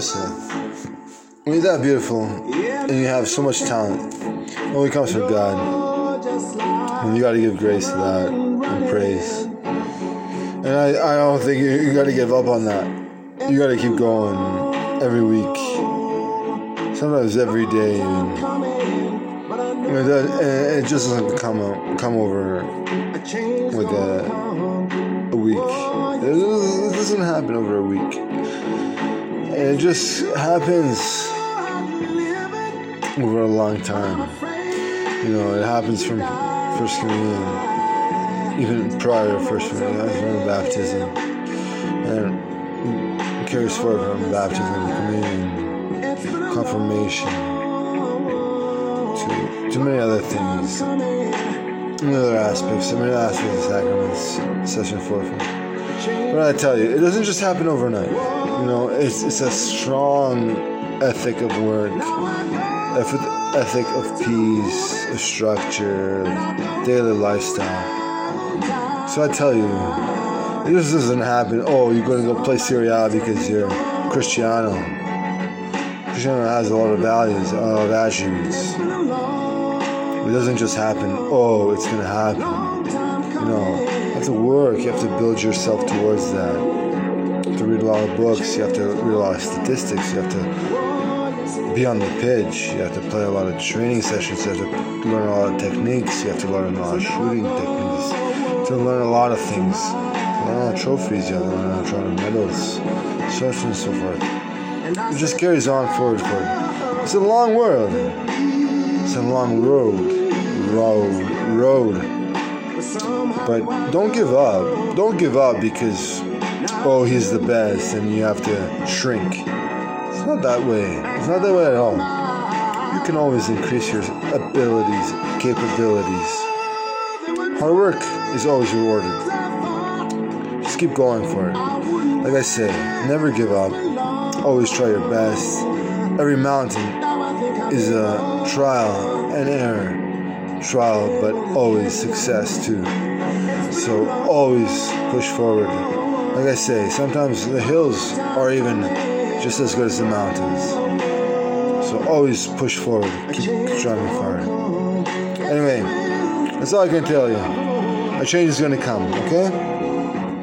said, when you're that beautiful and you have so much talent, it only comes from God. And you got to give grace to that and praise. And I, I don't think you, you got to give up on that. You got to keep going every week, sometimes every day. And, it, it just doesn't come come over like a, a week. It doesn't happen over a week. And it just happens over a long time. You know, it happens from First Communion, even prior to First Communion, that's from baptism. And it carries forward from baptism, communion, confirmation, to, to many other things, many other aspects, many aspects of sacraments, such and forth. But I tell you, it doesn't just happen overnight. You know, it's, it's a strong ethic of work, ethic of peace, of structure, daily lifestyle. So I tell you, just doesn't happen. Oh, you're going to go play Serie A because you're Cristiano. Cristiano has a lot of values, a lot of attributes. It doesn't just happen. Oh, it's going to happen. You have to work. You have to build yourself towards that. You have to read a lot of books. You have to read a lot of statistics. You have to be on the pitch. You have to play a lot of training sessions. You have to learn a lot of techniques. You have to learn a lot of shooting techniques. To learn a lot of things. You learn a lot of trophies. You have to learn a lot of medals, so on and so forth. It just carries on forward, forward. It's a long world. It's a long road. Road. Road. But don't give up. Don't give up because, oh, he's the best and you have to shrink. It's not that way. It's not that way at all. You can always increase your abilities, capabilities. Hard work is always rewarded. Just keep going for it. Like I say, never give up. Always try your best. Every mountain is a trial and error. Trial, but always success too. So always push forward. Like I say, sometimes the hills are even just as good as the mountains. So always push forward. Keep striving forward. Anyway, that's all I can tell you. A change is going to come, okay?